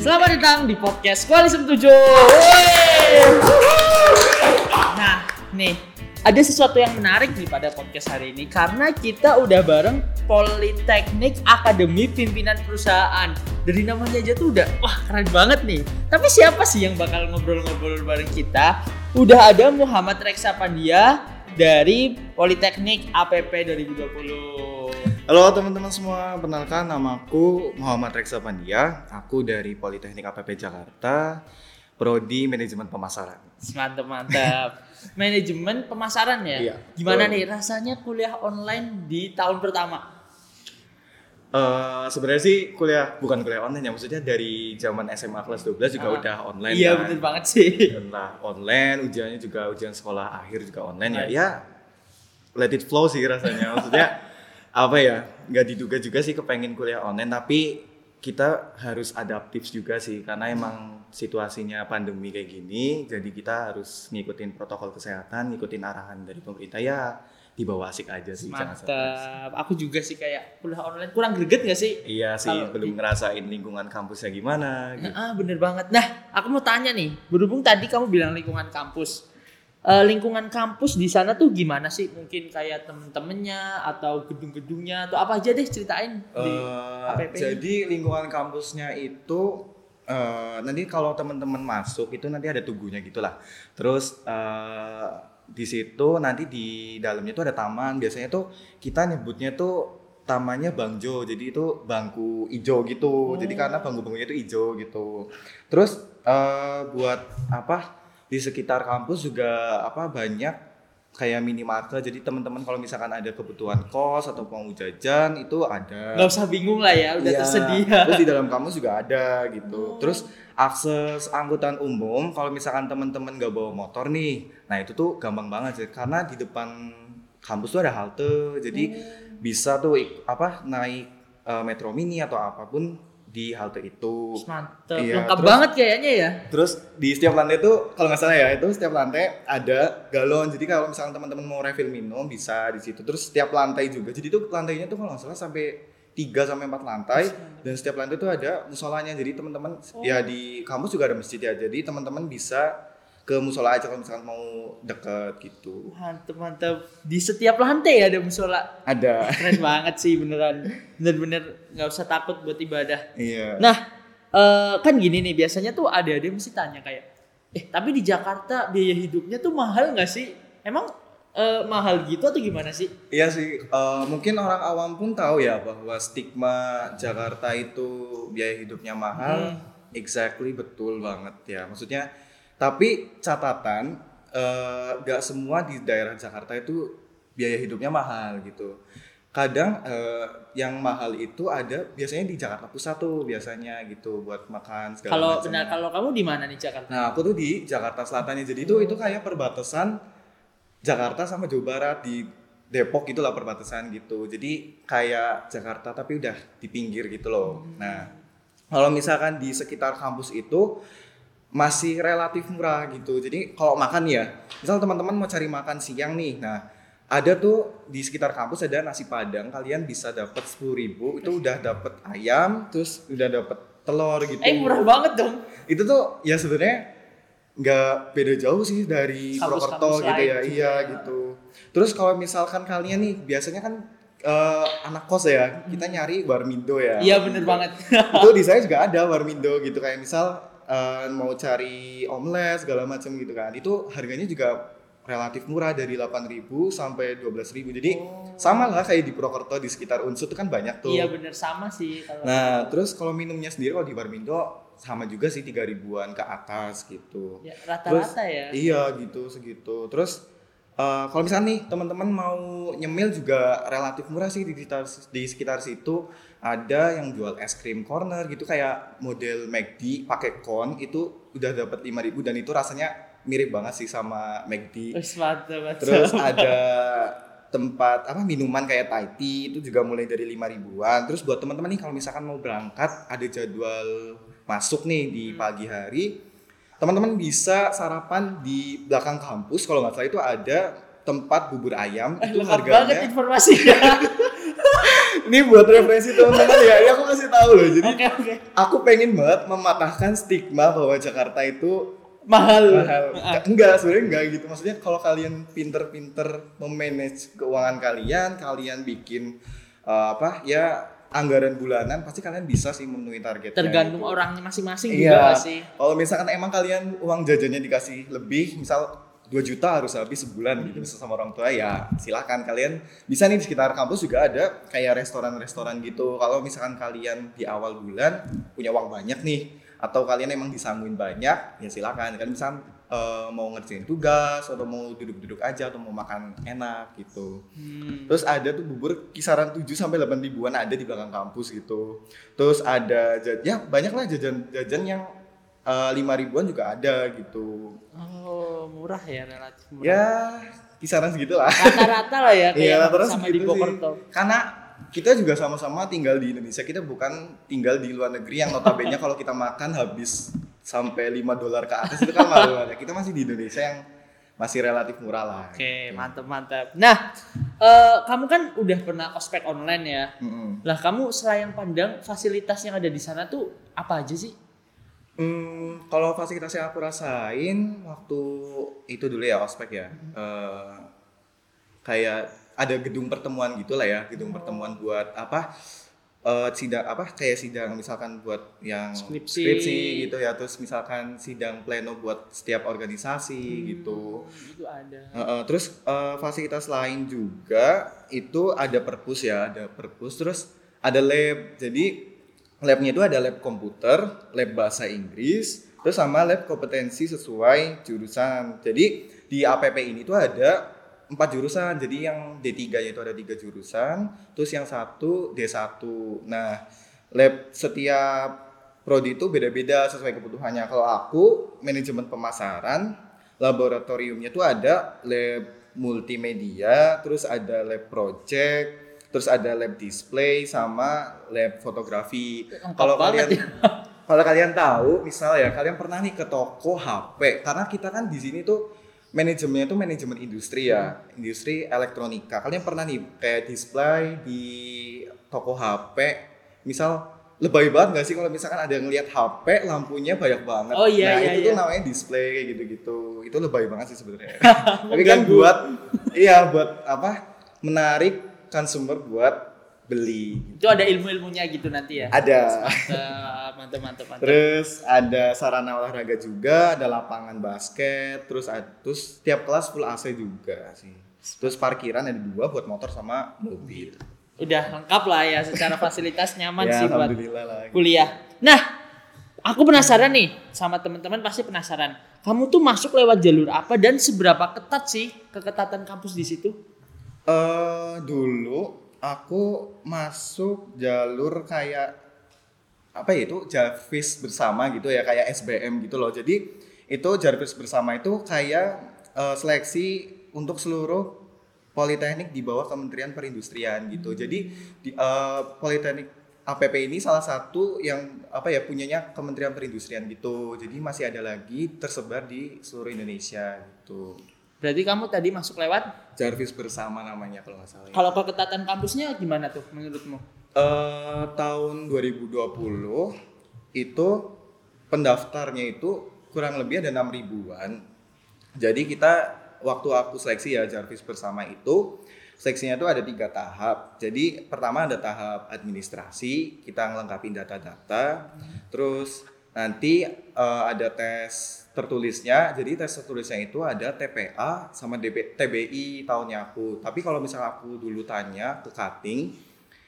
Selamat datang di podcast Koalisi 7. Yeay. Nah, nih ada sesuatu yang menarik nih pada podcast hari ini karena kita udah bareng Politeknik Akademi Pimpinan Perusahaan. Dari namanya aja tuh udah wah keren banget nih. Tapi siapa sih yang bakal ngobrol-ngobrol bareng kita? Udah ada Muhammad Reksa Pandia dari Politeknik APP 2020. Halo teman-teman semua, perkenalkan namaku Muhammad Reksa Pandia. Aku dari Politeknik APP Jakarta, Prodi Manajemen Pemasaran. Mantap mantap. Manajemen pemasaran ya. Iya, Gimana betul. nih rasanya kuliah online di tahun pertama? Eh sebenarnya sih kuliah bukan kuliah online ya, maksudnya dari zaman SMA kelas 12 juga Ah. udah online Iya kan. bener banget sih. Nah, online, ujiannya juga ujian sekolah akhir juga online ya. Ya let it flow sih rasanya. Maksudnya apa ya? nggak diduga juga sih kepengen kuliah online tapi kita harus adaptif juga sih karena emang situasinya pandemi kayak gini jadi kita harus ngikutin protokol kesehatan ngikutin arahan dari pemerintah ya di bawah asik aja sih. Mantap. Aku juga sih kayak kuliah online kurang greget gak sih? iya sih Kalau belum di- ngerasain lingkungan kampusnya gimana gitu. Nah, ah, bener banget. Nah, aku mau tanya nih. Berhubung tadi kamu bilang lingkungan kampus. Eh, lingkungan kampus di sana tuh gimana sih? Mungkin kayak temen-temennya atau gedung-gedungnya atau apa aja deh ceritain di Eh, APP. jadi lingkungan kampusnya itu eh, nanti kalau teman-teman masuk itu nanti ada tugunya gitulah. Terus eh, di situ nanti di dalamnya itu ada taman. Biasanya tuh kita nyebutnya tuh tamannya Bangjo. Jadi itu bangku ijo gitu. Jadi karena bangku-bangkunya itu ijo gitu. Terus eh, buat apa? Di sekitar kampus juga apa banyak kayak minimarket. Jadi teman-teman kalau misalkan ada kebutuhan kos atau mau jajan itu ada. Gak usah bingung lah ya, udah Iya, tersedia. terus di dalam kampus juga ada gitu. Terus akses angkutan umum kalau misalkan teman-teman nggak bawa motor nih nah itu tuh gampang banget sih. Karena di depan kampus tuh ada halte. Jadi bisa tuh apa naik eh, metro mini atau apa pun di halte itu Mantap. Iya, Lengkap terus- banget kayaknya ya. Terus di setiap lantai itu kalau nggak salah ya itu setiap lantai ada galon. Jadi kalau misalnya teman-teman mau refill minum bisa di situ. Terus setiap lantai juga. Jadi itu lantainya tuh kalau nggak salah sampai 3 sampai 4 lantai dan setiap lantai itu ada musolanya. Jadi teman-teman ya di kampus juga ada masjid ya. Jadi teman-teman bisa ke musola aja kalau misalkan mau deket gitu. Mantap, mantap. Di setiap lantai ada musola. Ada. Keren banget sih beneran. Bener-bener nggak usah takut buat ibadah. Iya. Nah, eh, kan gini nih biasanya tuh ada ada mesti tanya kayak, eh tapi di Jakarta biaya hidupnya tuh mahal nggak sih? Emang eh, mahal gitu atau gimana sih? Iya sih, eh, mungkin orang awam pun tahu ya bahwa stigma Jakarta itu biaya hidupnya mahal. Exactly betul banget ya. Maksudnya, tapi catatan eh, gak semua di daerah Jakarta itu biaya hidupnya mahal gitu. Kadang eh, yang mahal itu ada biasanya di Jakarta Pusat tuh biasanya gitu buat makan segala Kalau benar kalau kamu di mana nih Jakarta? Nah, aku tuh di Jakarta Selatannya. Jadi itu itu kayak perbatasan Jakarta sama Jawa Barat di Depok itulah perbatasan gitu. Jadi kayak Jakarta tapi udah di pinggir gitu loh. Nah, kalau misalkan di sekitar kampus itu masih relatif murah gitu. Jadi kalau makan ya, misal teman-teman mau cari makan siang nih. Nah, ada tuh di sekitar kampus ada nasi padang, kalian bisa dapat 10.000 itu udah dapat ayam, terus udah dapat telur gitu Eh murah banget dong. itu tuh ya sebenarnya nggak beda jauh sih dari Purwokerto gitu ya iya ya. gitu terus kalau misalkan kalian nih biasanya kan eh, anak kos ya kita nyari warmindo ya Iya bener banget. itu di saya juga ada warmindo gitu kayak misal eh, mau cari omelet segala macam gitu kan itu harganya juga relatif murah dari 8.000 sampai 12.000 jadi sama lah kayak di Purwokerto di sekitar Unsur itu kan banyak tuh Iya bener sama sih kalau. Nah, terus kalau minumnya sendiri kalau di Barmindo sama juga sih tiga ribuan ke atas gitu. Ya, rata-rata ya. Iya gitu segitu. Terus eh, kalau misalnya nih teman-teman mau nyemil juga relatif murah sih di sekitar di sekitar situ ada yang jual es krim corner gitu kayak model McD pakai kon itu udah dapat 5000 dan itu rasanya mirip banget sih sama McD. Terus ada tempat apa minuman kayak Thai tea itu juga mulai dari lima ribuan. Terus buat teman-teman nih kalau misalkan mau berangkat ada jadwal masuk nih di pagi hari, teman-teman bisa sarapan di belakang kampus kalau nggak salah itu ada tempat bubur ayam Eh, itu lengkap banget harganya informasinya. ini buat referensi teman-teman ya, ya aku kasih tahu loh. Jadi Oke oke. aku pengen banget mematahkan stigma bahwa Jakarta itu Mahal. mahal. Ah. Enggak, sebenarnya enggak gitu. Maksudnya kalau kalian pinter-pinter memanage keuangan kalian, kalian bikin eh, apa ya anggaran bulanan, pasti kalian bisa sih memenuhi targetnya. Tergantung gitu. orangnya masing-masing juga Iya. nggak sih. Kalau misalkan emang kalian uang jajannya dikasih lebih, misal 2 juta harus habis sebulan gitu misal sama orang tua ya silakan kalian bisa nih di sekitar kampus juga ada kayak restoran-restoran gitu kalau misalkan kalian di awal bulan punya uang banyak nih atau kalian emang disangguin banyak ya silakan kalian bisa eh, mau ngerjain tugas atau mau duduk-duduk aja atau mau makan enak gitu Hmm. Terus ada tuh bubur kisaran 7 sampai 8 ribuan ada di belakang kampus gitu. Terus ada jajan, ya banyak lah jajan-jajan yang eh, lima ribuan juga ada gitu. Oh murah ya relatif murah. Ya kisaran segitulah. Rata-rata lah ya kayak terus sama di. Bokerto. Karena kita juga sama-sama tinggal di Indonesia. Kita bukan tinggal di luar negeri yang notabene kalau kita makan habis sampai 5 dolar ke atas itu kan malu banget. Kita masih di Indonesia yang masih relatif murah lah. Oke mantep mantep. Nah eh, kamu kan udah pernah ospek online ya. Mm-mm. Lah kamu selayang pandang fasilitas yang ada di sana tuh apa aja sih? Hmm, kalau fasilitas yang aku rasain waktu itu dulu ya ospek ya, eh, kayak ada gedung pertemuan gitu lah ya, gedung pertemuan buat apa? eh, sidang apa? Kayak sidang misalkan buat yang Skripsi. gitu ya, terus misalkan sidang pleno buat setiap organisasi gitu. Itu ada. Heeh, terus eh, fasilitas lain juga itu ada perpus ya, ada perpus terus ada lab. Jadi labnya itu ada lab komputer, lab bahasa Inggris, terus sama lab kompetensi sesuai jurusan. Jadi di APP ini tuh ada empat jurusan. Jadi yang D3-nya itu ada tiga jurusan, terus yang satu D1. Nah, lab setiap prodi itu beda-beda sesuai kebutuhannya. Kalau aku manajemen pemasaran, laboratoriumnya tuh ada lab multimedia, terus ada lab project, terus ada lab display sama lab fotografi. Kalau kalian ya. kalau kalian tahu, misal ya kalian pernah nih ke toko HP, karena kita kan di sini tuh manajemennya tuh manajemen industri ya, industri elektronika. Kalian pernah nih kayak display di toko HP, misal lebay banget gak sih kalau misalkan ada yang ngeliat HP lampunya banyak banget. Oh, iya, nah iya, itu tuh iya. namanya display kayak gitu-gitu. Itu lebay banget sih sebenarnya. Tapi kan buat iya buat apa? Menarik consumer buat beli. Itu ada ilmu-ilmunya gitu nanti ya. Ada. Mantap, mantap, mantap, mantap. Terus ada sarana olahraga juga, ada lapangan basket, terus terus tiap kelas full AC juga sih. Terus parkiran ada dua buat motor sama mobil. Udah lengkap lah ya secara fasilitas nyaman ya, sih buat lah. kuliah. Nah, aku penasaran nih sama teman-teman pasti penasaran. Kamu tuh masuk lewat jalur apa dan seberapa ketat sih keketatan kampus di situ? Eh dulu aku masuk jalur kayak apa ya itu Jarvis bersama gitu ya kayak SBM gitu loh. Jadi itu Jarvis bersama itu kayak eh, seleksi untuk seluruh politeknik di bawah Kementerian Perindustrian gitu. Jadi di eh, politeknik APP ini salah satu yang apa ya punyanya Kementerian Perindustrian gitu. Jadi masih ada lagi tersebar di seluruh Indonesia gitu. Berarti kamu tadi masuk lewat. Jarvis bersama namanya kalau nggak salah. ya. Kalau keketatan kampusnya gimana tuh menurutmu? Eh, tahun 2020 itu pendaftarnya itu kurang lebih ada 6 ribuan. Jadi kita waktu aku seleksi ya Jarvis bersama itu seleksinya itu ada tiga tahap. Jadi pertama ada tahap administrasi, kita ngelengkapin data-data. Terus nanti eh, ada tes tertulisnya. Jadi tes tertulisnya itu ada TPA sama DB, TBI tahunnya aku. Tapi kalau misalnya aku dulu tanya ke cutting,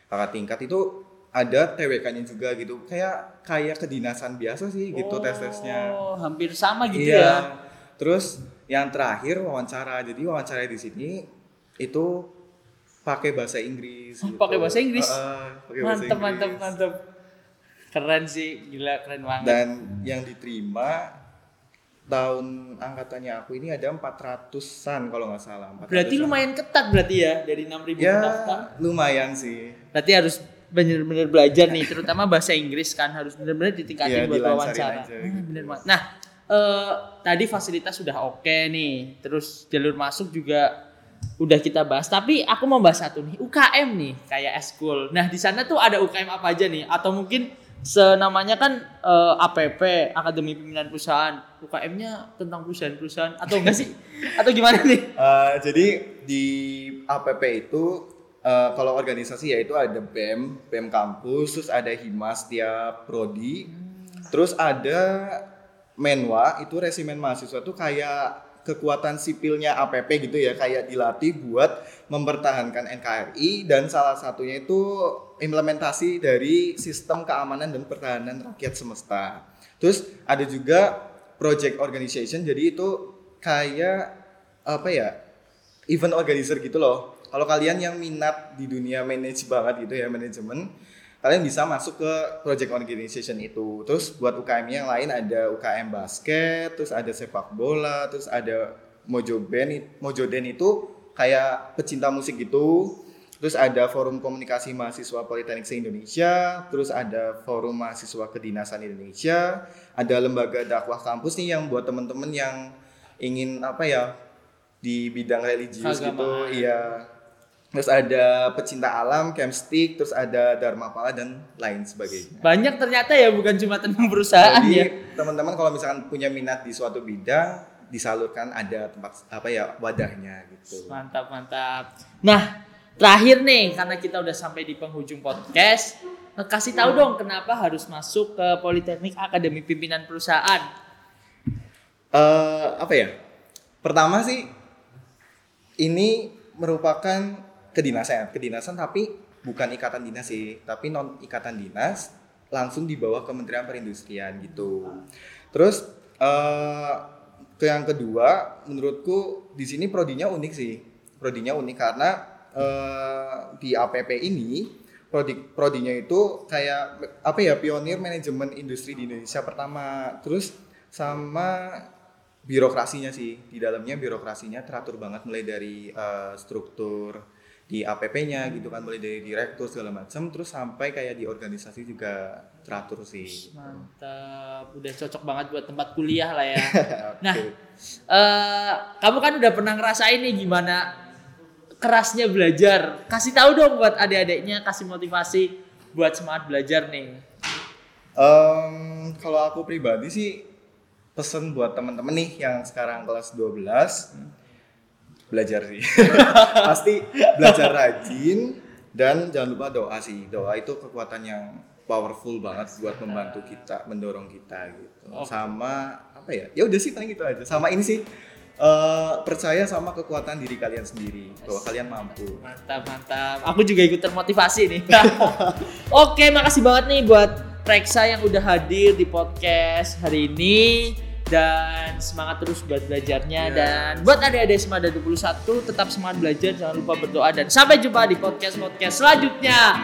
kakak tingkat itu ada TWK-nya juga gitu. Kayak kayak kedinasan biasa sih gitu tes-tesnya. Oh, hampir sama gitu iya. ya. Terus yang terakhir wawancara. Jadi wawancara di sini itu pakai bahasa Inggris. gitu. Pakai bahasa Inggris? Heeh, pakai bahasa Mantap, mantap. Keren sih, gila keren banget. Dan yang diterima tahun angkatannya aku ini ada 400-an kalau nggak salah. 400-an. Berarti lumayan ketat berarti ya dari 6000 Ya, pendaftar. lumayan sih. Berarti harus bener-bener belajar nih, terutama bahasa Inggris kan harus bener-bener ditingkatin Iya, buat wawancara. aja Hmm, gitu. bener banget. Nah, eh, tadi fasilitas sudah oke nih, terus jalur masuk juga udah kita bahas. Tapi aku mau bahas satu nih, UKM nih kayak eskul. Nah di sana tuh ada UKM apa aja nih? Atau mungkin senamanya kan eh, APP Akademi Pimpinan Perusahaan. UKM-nya tentang perusahaan-perusahaan atau enggak sih? atau gimana nih? Eh, jadi di APP itu eh, kalau organisasi ya itu ada BEM, BEM kampus, terus ada Himas tiap prodi, terus ada Menwa itu resimen mahasiswa tuh kayak kekuatan sipilnya APP gitu ya, kayak dilatih buat mempertahankan NKRI dan salah satunya itu implementasi dari sistem keamanan dan pertahanan rakyat semesta. Terus ada juga project organization, jadi itu kayak apa ya event organizer gitu loh. Kalau kalian yang minat di dunia manage banget gitu ya manajemen, kalian bisa masuk ke project organization itu. Terus buat UKM yang lain ada UKM basket, terus ada sepak bola, terus ada Mojo Band, Mojo Den itu kayak pecinta musik gitu. Terus ada forum komunikasi mahasiswa Politeknik se-Indonesia, terus ada forum mahasiswa kedinasan Indonesia, ada lembaga dakwah kampus nih yang buat temen-temen yang ingin apa ya di bidang religius gitu, Keagamaan. iya. Terus ada pecinta alam, campstick, terus ada Dharma Pala dan lain sebagainya. Banyak ternyata ya bukan cuma tentang perusahaan Jadi ya. teman-teman kalau misalkan punya minat di suatu bidang, disalurkan ada tempat apa ya wadahnya gitu. Mantap, mantap. Nah, terakhir nih karena kita udah sampai di penghujung podcast, kasih tahu dong kenapa harus masuk ke Politeknik Akademi Pimpinan Perusahaan. eh apa ya? Pertama sih ini merupakan kedinasan, kedinasan tapi bukan ikatan dinas sih, tapi non ikatan dinas langsung di bawah Kementerian Perindustrian gitu. Terus ke yang kedua, menurutku di sini prodinya unik sih. Prodinya unik karena eh di APP ini prodi prodinya itu kayak apa ya pionir manajemen industri di Indonesia pertama. Terus sama birokrasinya sih di dalamnya birokrasinya teratur banget mulai dari eh, struktur di APP-nya gitu kan mulai dari direktur segala macam terus sampai kayak di organisasi juga teratur sih. Mantap, udah cocok banget buat tempat kuliah lah ya. Nah, eh kamu kan udah pernah ngerasain nih gimana kerasnya belajar. Kasih tahu dong buat adik-adiknya, kasih motivasi buat semangat belajar nih. Em, kalau aku pribadi sih pesen buat teman-teman nih yang sekarang kelas 12 belajar sih. Pasti belajar rajin dan jangan lupa doa sih. Doa itu kekuatan yang powerful banget buat membantu kita, mendorong kita gitu. Oke. Sama apa ya? Ya udah sih paling gitu aja. Sama ini sih eh, percaya sama kekuatan diri kalian sendiri bahwa kalian mampu. Mantap, mantap. Aku juga ikut termotivasi nih. Oke, makasih banget nih buat Reksa yang udah hadir di podcast hari ini dan semangat terus buat belajarnya Yes. dan buat adik-adik Semada 21 tetap semangat belajar jangan lupa berdoa dan sampai jumpa di podcast podcast selanjutnya.